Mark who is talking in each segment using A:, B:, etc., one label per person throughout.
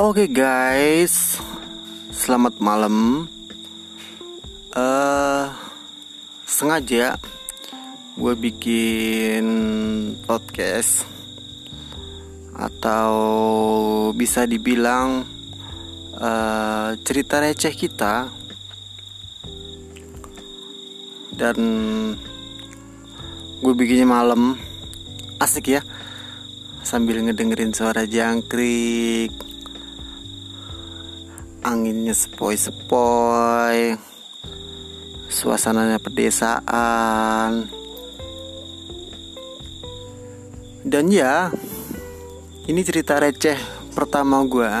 A: Oke guys, selamat malam. uh, sengaja gue bikin podcast atau bisa dibilang uh, cerita receh kita. Dan gue bikinnya malam. Asik ya. Sambil ngedengerin suara jangkrik anginnya sepoi-sepoi. Suasananya pedesaan. Dan ya ini cerita receh pertama gue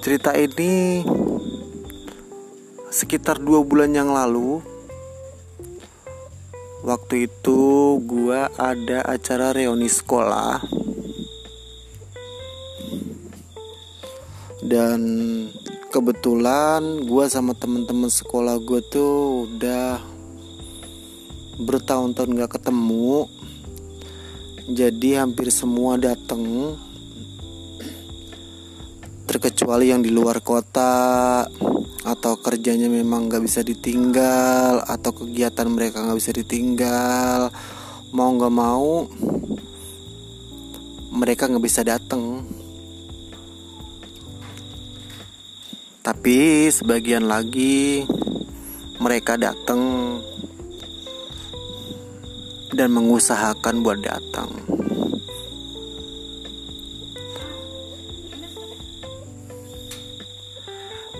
A: cerita ini sekitar dua bulan yang lalu. Waktu itu gue ada acara reuni sekolah dan kebetulan gue sama temen-temen sekolah gue tuh udah bertahun-tahun gak ketemu. Jadi hampir semua dateng. Terkecuali yang di luar kota atau kerjanya memang gak bisa ditinggal atau kegiatan mereka gak bisa ditinggal. Mau gak mau mereka gak bisa dateng tapi sebagian lagi mereka datang dan mengusahakan buat datang.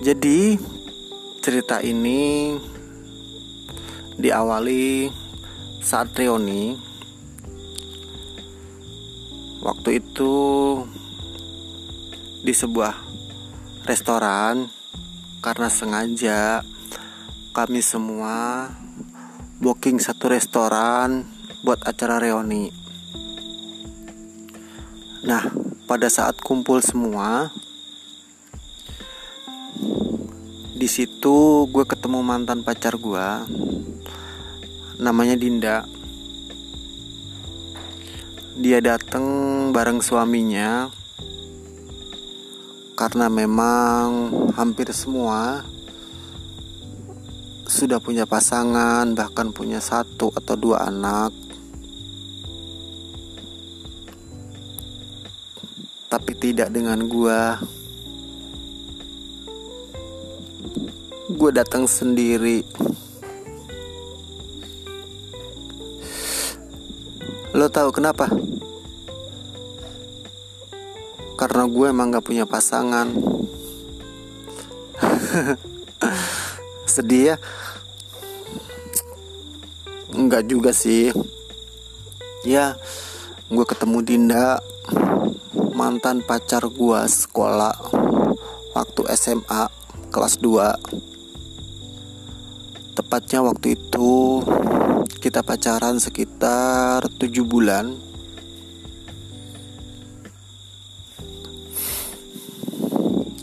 A: Jadi cerita ini diawali saat reuni. Waktu itu di sebuah restoran karena sengaja kami semua booking satu restoran buat acara reuni. Nah, pada saat kumpul semua, di situ gue ketemu mantan pacar gue, namanya Dinda. Dia datang bareng suaminya karena memang hampir semua sudah punya pasangan, bahkan punya satu atau dua anak. Tapi tidak dengan gua. Gue datang sendiri. Lo tahu kenapa? Karena gue emang gak punya pasangan. Sedih ya? Enggak juga sih Ya Gue ketemu Dinda Mantan pacar gue sekolah Waktu SMA Kelas 2 Tepatnya waktu itu Kita pacaran sekitar 7 bulan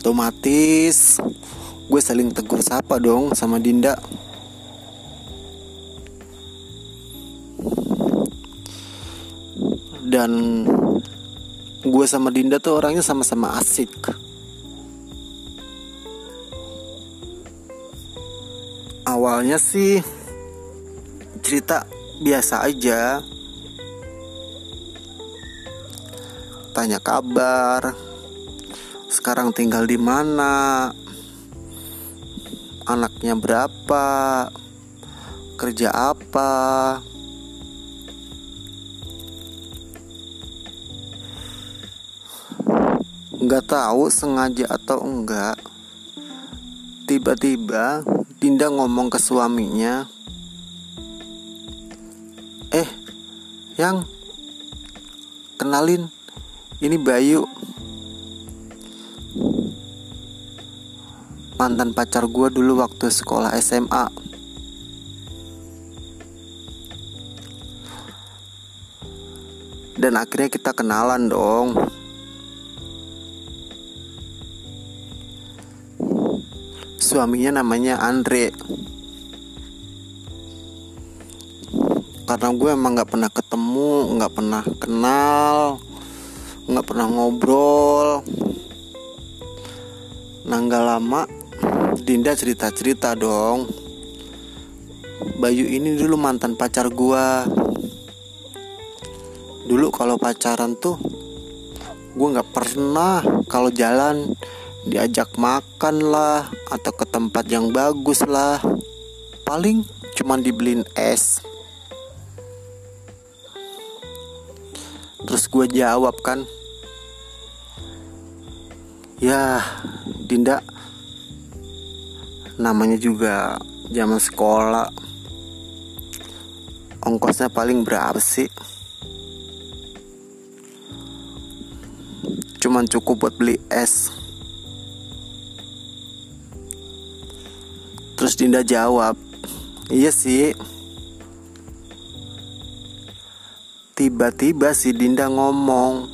A: Otomatis. Gue saling tegur sapa dong sama Dinda. Dan gue sama Dinda tuh orangnya sama-sama asik. Awalnya sih cerita biasa aja. Tanya kabar sekarang tinggal di mana? Anaknya berapa? Kerja apa? Nggak tahu sengaja atau enggak. Tiba-tiba Dinda ngomong ke suaminya. Eh yang. Kenalin ini Bayu mantan pacar gue dulu waktu sekolah SMA dan akhirnya kita kenalan dong. Suaminya namanya Andre. Karena gue emang nggak pernah ketemu nggak pernah kenal nggak pernah ngobrol. Nah nggak lama Dinda cerita cerita dong. Bayu ini dulu mantan pacar gua. Dulu kalau pacaran tuh gue nggak pernah kalau jalan diajak makan lah atau ke tempat yang bagus lah. Paling cuman dibeliin es. Terus gue jawab kan ya Dinda namanya juga zaman sekolah. Ongkosnya paling berapa sih? Cuman cukup buat beli es. Terus Dinda jawab iya sih. Tiba-tiba si Dinda ngomong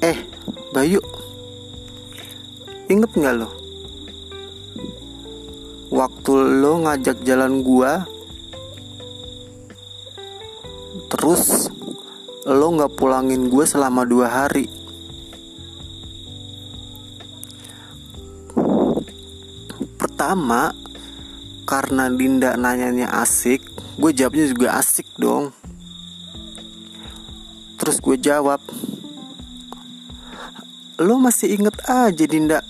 A: eh Bayu inget nggak lo waktu lo ngajak jalan gua terus lo nggak pulangin gue selama dua hari. Pertama karena Dinda nanyanya asik gue jawabnya juga asik dong. Terus gue jawab lo masih inget aja Dinda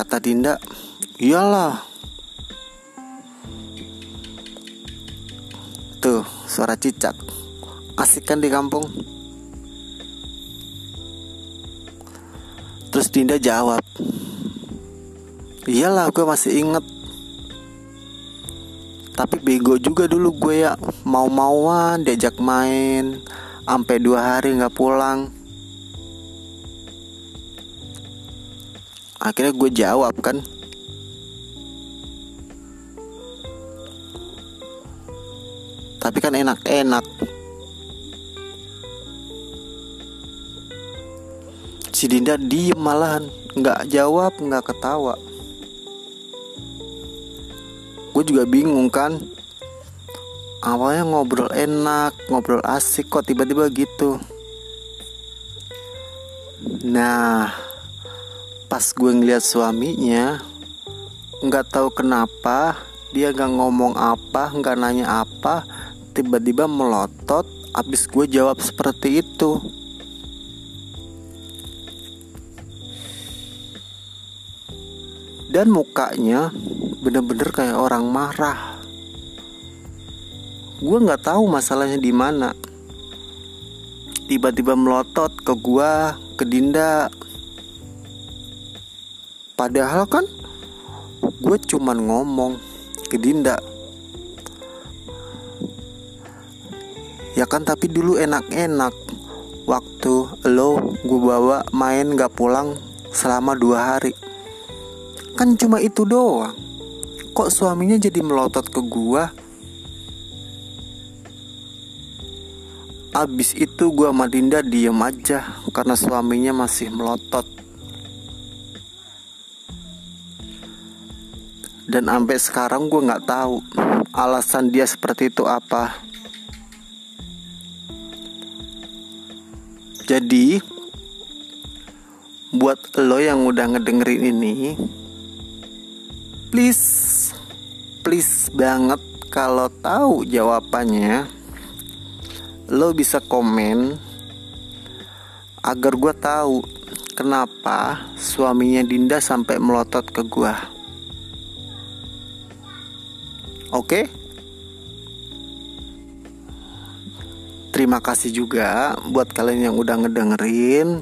A: kata Dinda. Iyalah. Tuh suara cicak. Asik kan di kampung? Terus Dinda jawab. Iyalah gue masih inget tapi bego juga dulu gue ya. Mau-mauan diajak main. Sampai dua hari nggak pulang akhirnya gue jawab kan. Tapi kan enak-enak. Si Dinda diem malahan. Nggak jawab nggak ketawa. Gue juga bingung kan. Awalnya ngobrol enak ngobrol asik kok tiba-tiba gitu. Nah pas gue ngeliat suaminya nggak tahu kenapa dia nggak ngomong apa nggak nanya apa tiba-tiba melotot abis gue jawab seperti itu. Dan mukanya bener-bener kayak orang marah. Gue nggak tahu masalahnya di mana. Tiba-tiba melotot ke gue ke Dinda padahal kan gue cuman ngomong ke Dinda. Ya kan tapi dulu enak-enak. Waktu lo gue bawa main gak pulang selama dua hari. Kan cuma itu doang. Kok suaminya jadi melotot ke gua? Abis itu gua sama Dinda diem aja karena suaminya masih melotot dan sampai sekarang gue nggak tahu alasan dia seperti itu apa. Jadi buat lo yang udah ngedengerin ini please please banget kalau tahu jawabannya lo bisa komen agar gue tahu kenapa suaminya Dinda sampai melotot ke gue oke. Terima kasih juga buat kalian yang udah ngedengerin.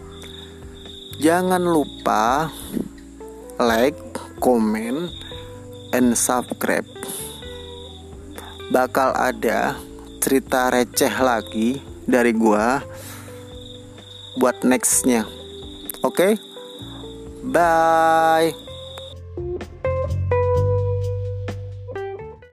A: Jangan lupa like komen and subscribe. Bakal ada cerita receh lagi dari gua buat nextnya. Oke? Okay? bye